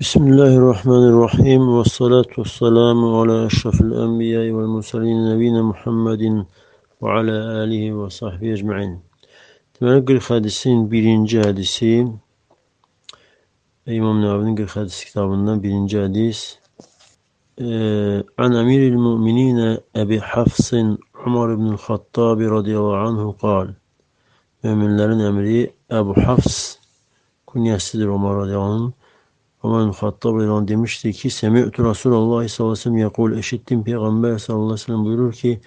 بسم الله الرحمن الرحيم والصلاة والسلام على أشرف الأنبياء والمرسلين نبينا محمد وعلى آله وصحبه أجمعين تمرق جادسين أي ممنوع İmam Navi'nin 40 hadis kitabından جادس hadis. عن أمير المؤمنين أبي حفص عمر بن الخطاب رضي الله عنه قال Müminlerin emri Ebu Hafs عمر رضي الله عنه Ömer Hattab radıyallahu demişti ki Semi'tu Resulullah sallallahu aleyhi ve sellem yakul eşittim Peygamber sallallahu aleyhi ve sellem buyurur ki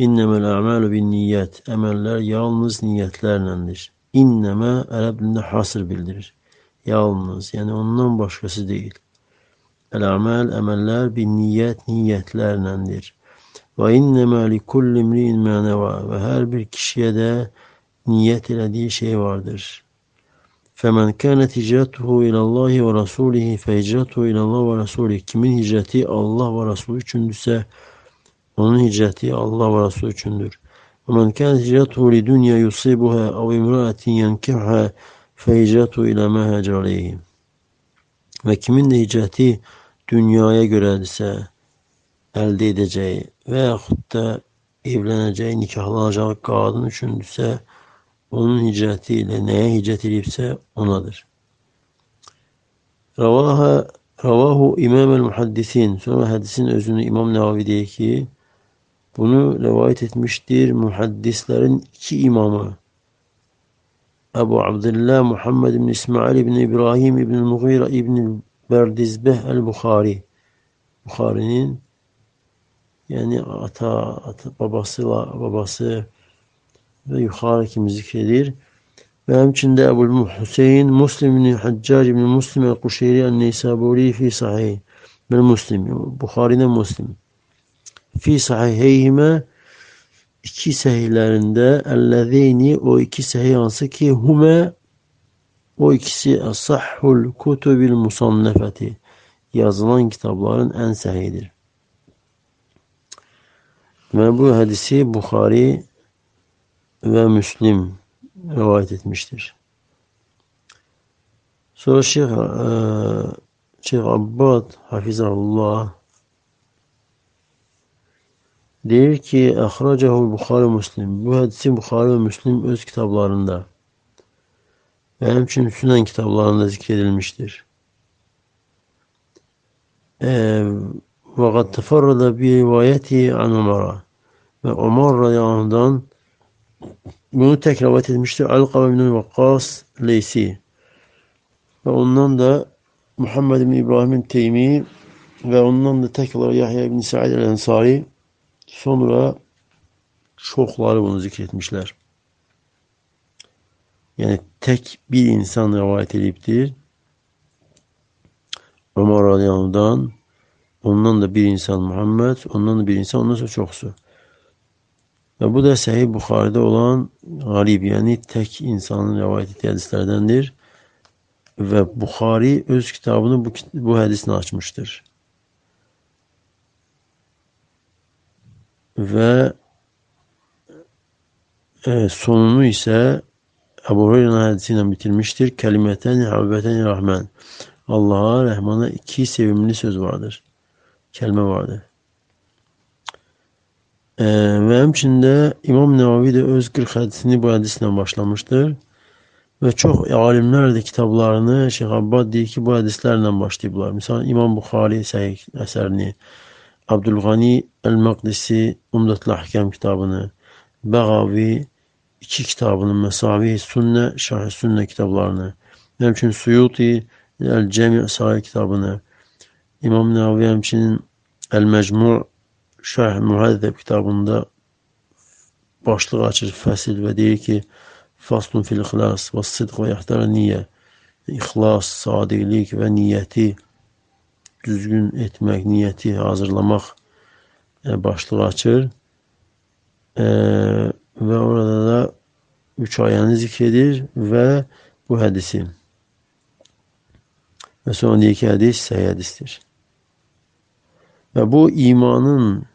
İnnemel a'malu bin niyet emeller yalnız niyetlerlendir. İnneme Arap hasır bildirir. Yalnız yani ondan başkası değil. El amel emeller bin niyet niyetlerlendir. Ve inneme li kulli neva ve her bir kişiye de niyet elediği şey vardır. Femen kânet hicretuhu ilallahi ve rasulihi fe hicretuhu ilallah ve rasulih. Kimin hicreti Allah ve Resulü üçündüse onun hicreti Allah ve Resulü üçündür. Ve men kânet hicretuhu li dünya yusibuha ev imraatin yenkihha fe hicretuhu. Ve kimin de hicreti dünyaya göre ise elde edeceği veyahut da evleneceği, nikahlanacağı kadın üçündüse onun hicretiyle neye hicret edipse onadır. Ravaha Ravahu İmam el Muhaddisin. Sonra hadisin özünü İmam Nevavi diye ki bunu rivayet etmiştir muhaddislerin iki imamı. Ebu Abdullah Muhammed bin İsmail bin İbrahim bin Mughira bin Berdizbeh el-Bukhari. Bukhari'nin yani ata, ata babası babası ve yukarıki zikredir. Ve hemçinde Ebu Hüseyin Muslim bin Haccac bin Muslim el-Kuşeyri el-Neysaburi fi sahih. Ben Muslim. Bukhari'de Muslim. Fi sahiheyhime iki sahihlerinde ellezeyni o iki sahih hansı ki hume o ikisi asahhul kutubil musannefeti yazılan kitapların en sahihidir. Ve bu hadisi Bukhari ve Müslim rivayet etmiştir. Sonra Şeyh, e, Şeyh Abbad Hafizahullah diyor ki Ahracahu Bukhari Müslim. Bu hadisi Bukhari ve Müslim öz kitaplarında ve hemçinin Sünen kitaplarında zikredilmiştir. Ve kad teferrada bi rivayeti an Umar'a ve Umar radıyallahu bunu tek rivayet etmiştir. Alqama bin Vakkas Leysi. Ve ondan da Muhammed bin İbrahim Teymi ve ondan da tek olarak Yahya bin Sa'id el-Ensari sonra çokları bunu zikretmişler. Yani tek bir insan rivayet ediptir. Ömer radıyallahu ondan da bir insan Muhammed, ondan da bir insan, ondan sonra çoksu. Ve bu da Sahih Bukhari'de olan garib yani tek insanın rivayet ettiği hadislerdendir. Ve Bukhari öz kitabını bu, bu hadisini açmıştır. Ve e, sonunu ise Ebu Hureyre'nin hadisiyle bitirmiştir. Kelimeten havbeten rahman. Allah'a, Rahman'a iki sevimli söz vardır. Kelime vardır. Ee, ve hemçinde İmam Nevavi de öz 40 hadisini bu hadisle başlamıştır. Ve çok alimler de kitaplarını Şeyh Abbad deyir ki bu hadislerle başlayıblar. Mesela İmam Bukhari eserini, Abdülgani El-Maqdisi Umdatul Ahkam kitabını, Begavi iki kitabını, Mesavi Sünne, Şah Sünne kitaplarını, hemçinin Suyuti El-Cemi Sahih kitabını, İmam Nevavi hemçinin El-Mecmu' Şerh Muhaddeb kitabında başlık açır fəsil və deyir ki, Faslun fil ixlas və sidq və yaxtara niyyə. İxlas, sadiqlik və niyyəti düzgün etmək, niyyəti hazırlamaq başlığı açır. E, və orada da üç ayəni zikr edir və bu hədisi. Və sonra deyir ki, hədis səhih hədistir. Və bu imanın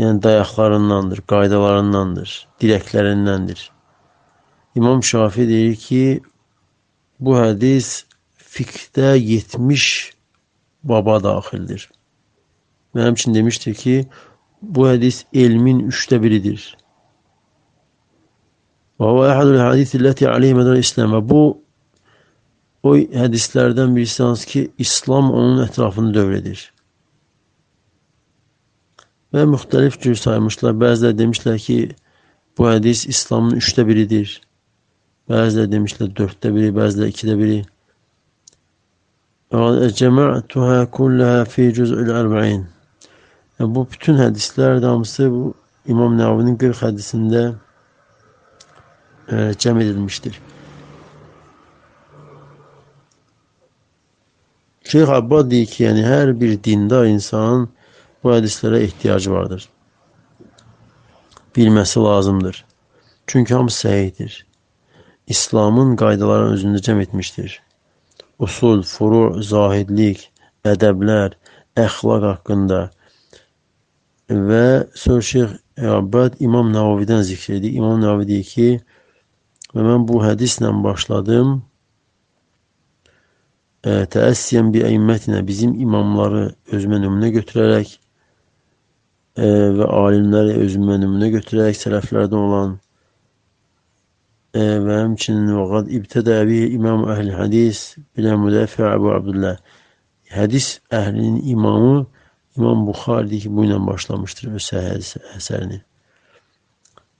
yəni dayaqlarındandır, qaydalarındandır, dirəklərindəndir. İmam Şafi deyir ki, bu hədis fiqdə 70 baba daxildir. Və həmçin demişdir ki, bu hədis elmin üçdə biridir. Və o əhədül hədis illəti aleyhi mədər İslam və bu o hədislərdən birisi hansı ki, İslam onun ətrafını dövr edir. Və müxtəlif cür saymışlar. Bəziləri demişlər ki, bu hədis İslamın üçdə biridir. Bəziləri demişlər dörddə biri, bəziləri ikidə biri. Cəmə'tuhə kulləhə fi cüz'ül ərbəin. Bu bütün hədislər hamısı bu İmam Nəvavinin 40 hədisində e, cəm edilmişdir. Şeyh Abbad deyir ki, yəni hər bir dindar insanın bu hədislərə ehtiyacı vardır. Bilməsi lazımdır. Çünki hamısı səhihdir. İslamın qaydalarını özündə cəm etmişdir. Usul, furu, zahidlik, ədəblər, əxlaq haqqında və sonra Şeyx Əbbad İmam Navavidən zikr edir. İmam Navavi deyir ki, və mən bu hədislə başladım. Təəssiyən bi əimmətinə bizim imamları özümə nümunə götürərək və alimləri özümə nümunə götürərək sələflərdən olan e, və həmçinin vəqad ibtədə əbi İmam əhl hədis bilə müdafi Əbu Abdullah hədis əhlinin imamı İmam Buxari ki, bu ilə başlamışdır öz əsərini.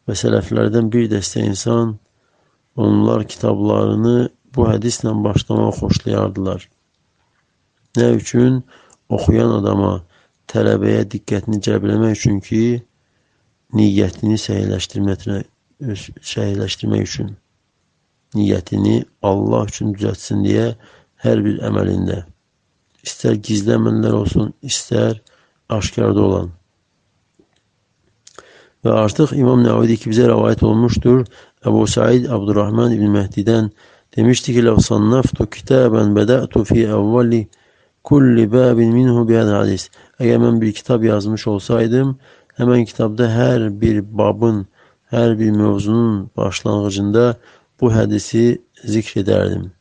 Və sələflərdən bir dəstə insan onlar kitablarını bu hədislə başlamaq xoşlayardılar. Nə üçün? Oxuyan adama tələbəyə diqqətini cəlbləmək üçün ki, niyyətini səhiləşdirmək, səhiləşdirmək üçün niyyətini Allah üçün düzəltsin deyə hər bir əməlində istər gizli əməllər olsun, istər aşkarda olan. Və artıq İmam Nəvidi ki, bizə rəvayət olmuşdur. Əbu Said Abdurrahman İbn Məhdidən demişdi ki, لَوْ صَنَّفْتُ كِتَابًا بَدَأْتُ فِي أَوَّلِ kulli babin minhu bihadel hadis. Eğer ben bir kitap yazmış olsaydım hemen kitapta her bir babın, her bir mevzunun başlangıcında bu hadisi zikrederdim.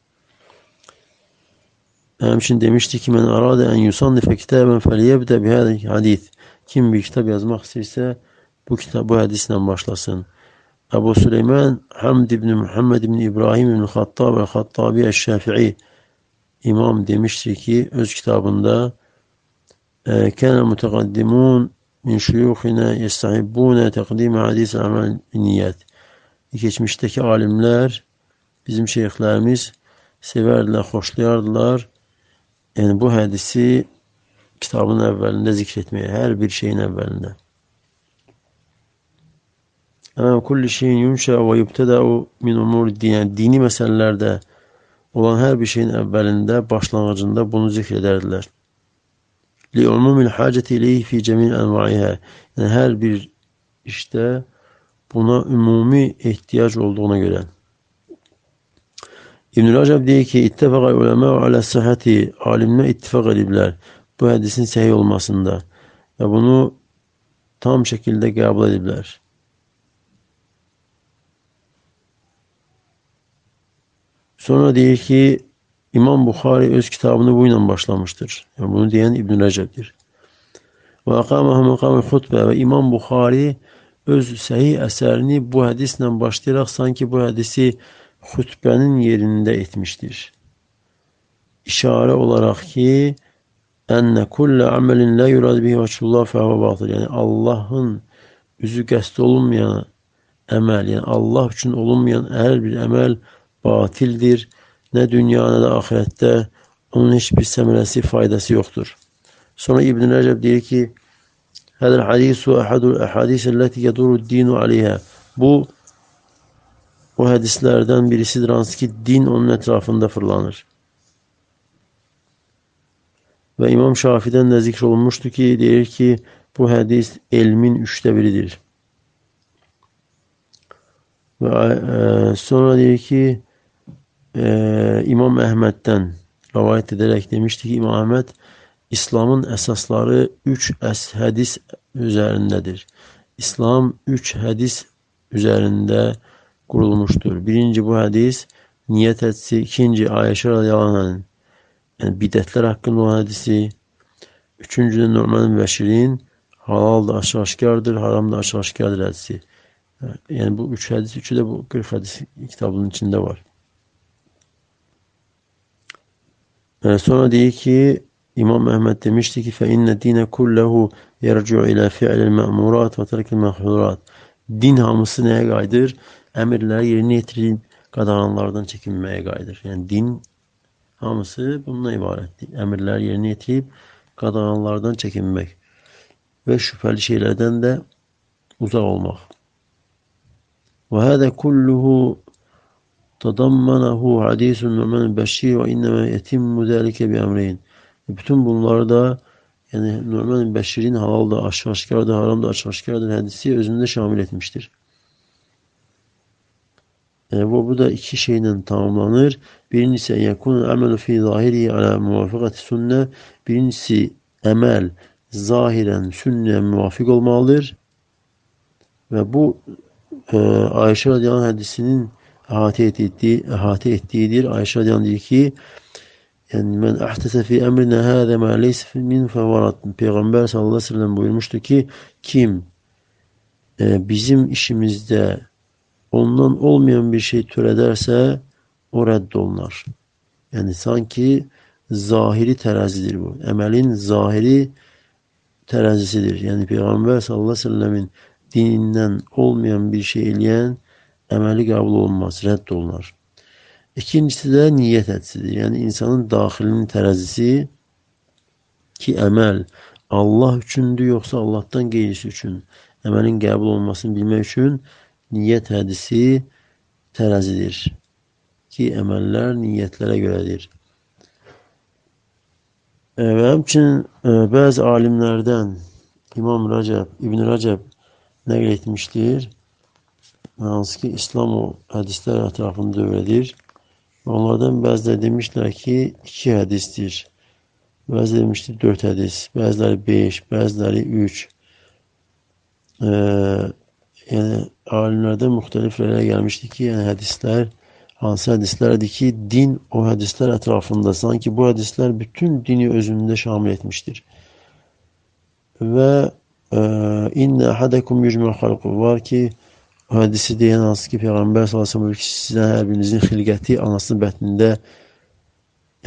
Hemşin demişti ki men arade en yusannife kitaben feliyebde bihadel hadis. Kim bir kitap yazmak isterse bu kitap bu hadisle başlasın. Ebu Süleyman Hamd ibn Muhammed ibn İbrahim ibn Hattab el-Hattabi el-Şafi'i İmam demişti ki öz kitabında e, كان متقدمون min şuyuhina yestahibbune tekdime hadis amel niyet. Geçmişteki alimler, bizim şeyhlerimiz severdiler, hoşlayardılar. Yani bu hadisi kitabın evvelinde zikretmeye, her bir şeyin evvelinde. Ama kulli şeyin yumşa ve yubteda'u min umur dini, dini meselelerde olan hər bir şeyin əvvəlində, başlanğıcında bunu zikr edərdilər. Li'umumil hacəti ileyhi fi cəmin ənvaihə. Yəni, hər bir işdə buna ümumi ehtiyac olduğuna görə. İbn-i Rəcəb deyir ki, İttəfəqə uləmə alə səhəti, alimlər ittifaq ediblər bu hədisin səhiy olmasında və bunu tam şəkildə qəbul ediblər. Sonra deyir ki, İmam Buxari öz kitabını bu ilə başlamışdır. Yəni, bunu deyən İbn Rəcəbdir. Və əqaməhə məqamı xutbə və İmam Buxari öz səhih əsərini bu hədislə başlayaraq sanki bu hədisi xütbənin yerində etmişdir. İşarə olaraq ki, ənnə kullə əməlin lə yurad bihi vəçullah fəhvə batıl. Yəni, Allahın üzü qəst olunmayan əməl, yəni Allah üçün olunmayan hər bir əməl batildir. Nə dünya, nə də axirətdə onun heç bir səmərəsi, faydası yoxdur. Sonra İbn Rəcəb deyir ki, Hədəl hadisu əhədul əhadisə ləti yəduru dinu aleyhə. Bu, o hədislərdən birisidir, hansı ki, din onun ətrafında fırlanır. Və İmam Şafidən də zikr olunmuşdur ki, deyir ki, bu hədis elmin üçdə biridir. Və ə, sonra deyir ki, e, İmam Əhməddən rəvayət edərək demişdi ki, İmam Əhməd İslamın əsasları üç əs hədis üzərindədir. İslam üç hədis üzərində qurulmuşdur. Birinci bu hədis niyyət hədisi, ikinci Ayşə radiyallahu yani bidətlər haqqında olan hədisi. Üçüncü də Nu'man Bəşirin halal da aşaşkardır, haram da aşaşkardır hədisi. Yani bu üç hadis, üçü de bu 40 hadis kitabının içinde var. sonra diyor ki İmam Mehmet demişti ki فَاِنَّ dine kullehu yerci'u ila fi'lil me'murat ve terkil mehzurat. Din hamısı neye gaydır? Emirleri yerine getirip qadağanlardan çekinmeye gaydır. Yani din hamısı bununla ibarətdir. Emirler yerine getirip qadağanlardan çekinmek ve şüpheli şeylerden de uzak olmak. وهذا كله tadammanehu hadisun ve men beşir ve inneme yetimmu zelike bi emreyn. Bütün bunları da yani Numan Beşir'in halalda, aşaşkarda, haramda, aşaşkarda hadisi özünde şamil etmiştir. Yani bu, bu da iki şeyle tamamlanır. Birincisi en yakun amelu fi zahiri ala muvafakati sünne. Birincisi emel zahiren sünne muvafık olmalıdır. Ve bu e, Ayşe radıyallahu hadisinin ahate ettiği, ahate ettiğidir. Ayşe radıyallahu diyor ki yani men ahtese fi emrine hâze ma leyse min fevarat. Peygamber sallallahu aleyhi ve sellem buyurmuştu ki kim e, bizim işimizde ondan olmayan bir şey türederse o reddolunar. Yani sanki zahiri terazidir bu. Emelin zahiri terazisidir. Yani Peygamber sallallahu aleyhi ve sellemin dininden olmayan bir şey eleyen emeli kabul olmaz, reddolunur. İkincisi de niyet etsidir. Yani insanın dahilinin terazisi ki emel Allah üçündür yoksa Allah'tan geyrisi üçün. Emelin kabul olmasını bilmek için niyet hadisi terazidir. Ki emeller niyetlere göredir. Ve hemçinin e, bazı alimlerden İmam Recep, İbn Recep nakletmiştir. Hansı ki İslam o hadisler etrafında öyledir. Onlardan bazıları demişler ki iki hadistir. Bazıları demiştir dört hadis. Bazıları beş, bazıları üç. Ee, yani alimlerde muhtelif rəyə gelmişti ki, yani hadisler hansı hadislerdi ki din o hadisler etrafında sanki bu hadisler bütün dini özünde şamil etmiştir. Ve e, inne ahadekum yücmü halku var ki o hadisi deyən hansı ki Peyğəmbər sallallahu aleyhi ve sizdən hər birinizin xilqəti anasının bətnində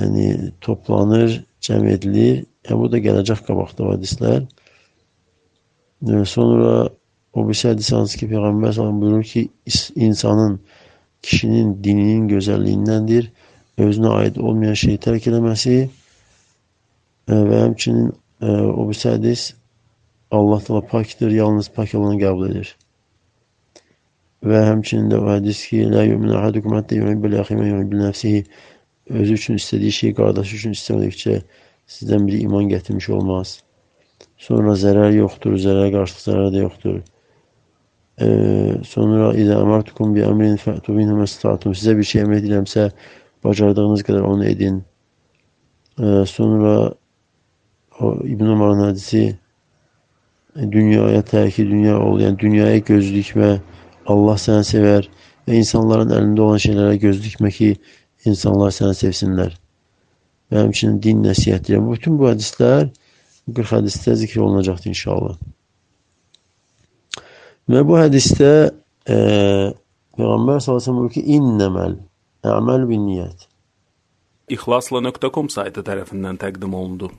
yəni toplanır, cəm edilir. Yəni, bu da gələcək qabaqda. E, sonra o bir hadis hansı ki Peyğəmbər sallallahu buyurur ki insanın kişinin dininin gözəlliyindəndir. Özünə aid olmayan şeyi tərk eləməsi və həmçinin o bir hədis Allah Teala pakdır, yalnız pak olanı qəbul edir. ve hemçinin de hadis ki la yu'minu ahadukum hatta yuhibbe li ahime yuhibbe nefsihi özü için istediği şeyi kardeşi için istemedikçe sizden biri iman getirmiş olmaz. Sonra zarar yoktur. Zarar karşılık zarar da yoktur. Ee, sonra اِذَا اَمَرْتُكُمْ بِاَمْرِنْ فَأْتُوا مِنْهُ مَسْتَعْتُمْ Size bir şey emredilemse bacardığınız kadar onu edin. Ee, sonra o İbn Umar'ın hadisi dünyaya terki, dünya ol, yani dünyaya göz dikme, Allah səni sevər və insanların əlində olan şeylərə göz dikmə ki, insanlar səni sevsinlər. Və həmçinin din nəsiyyətləri. Bütün bu hədislər 40 hədisdə zikr olunacaqdır inşallah. Ve bu hadiste e, Peygamber sallallahu aleyhi ve sellem ki innemel a'mel bin niyet. İhlasla.com saytı tarafından təqdim olundu.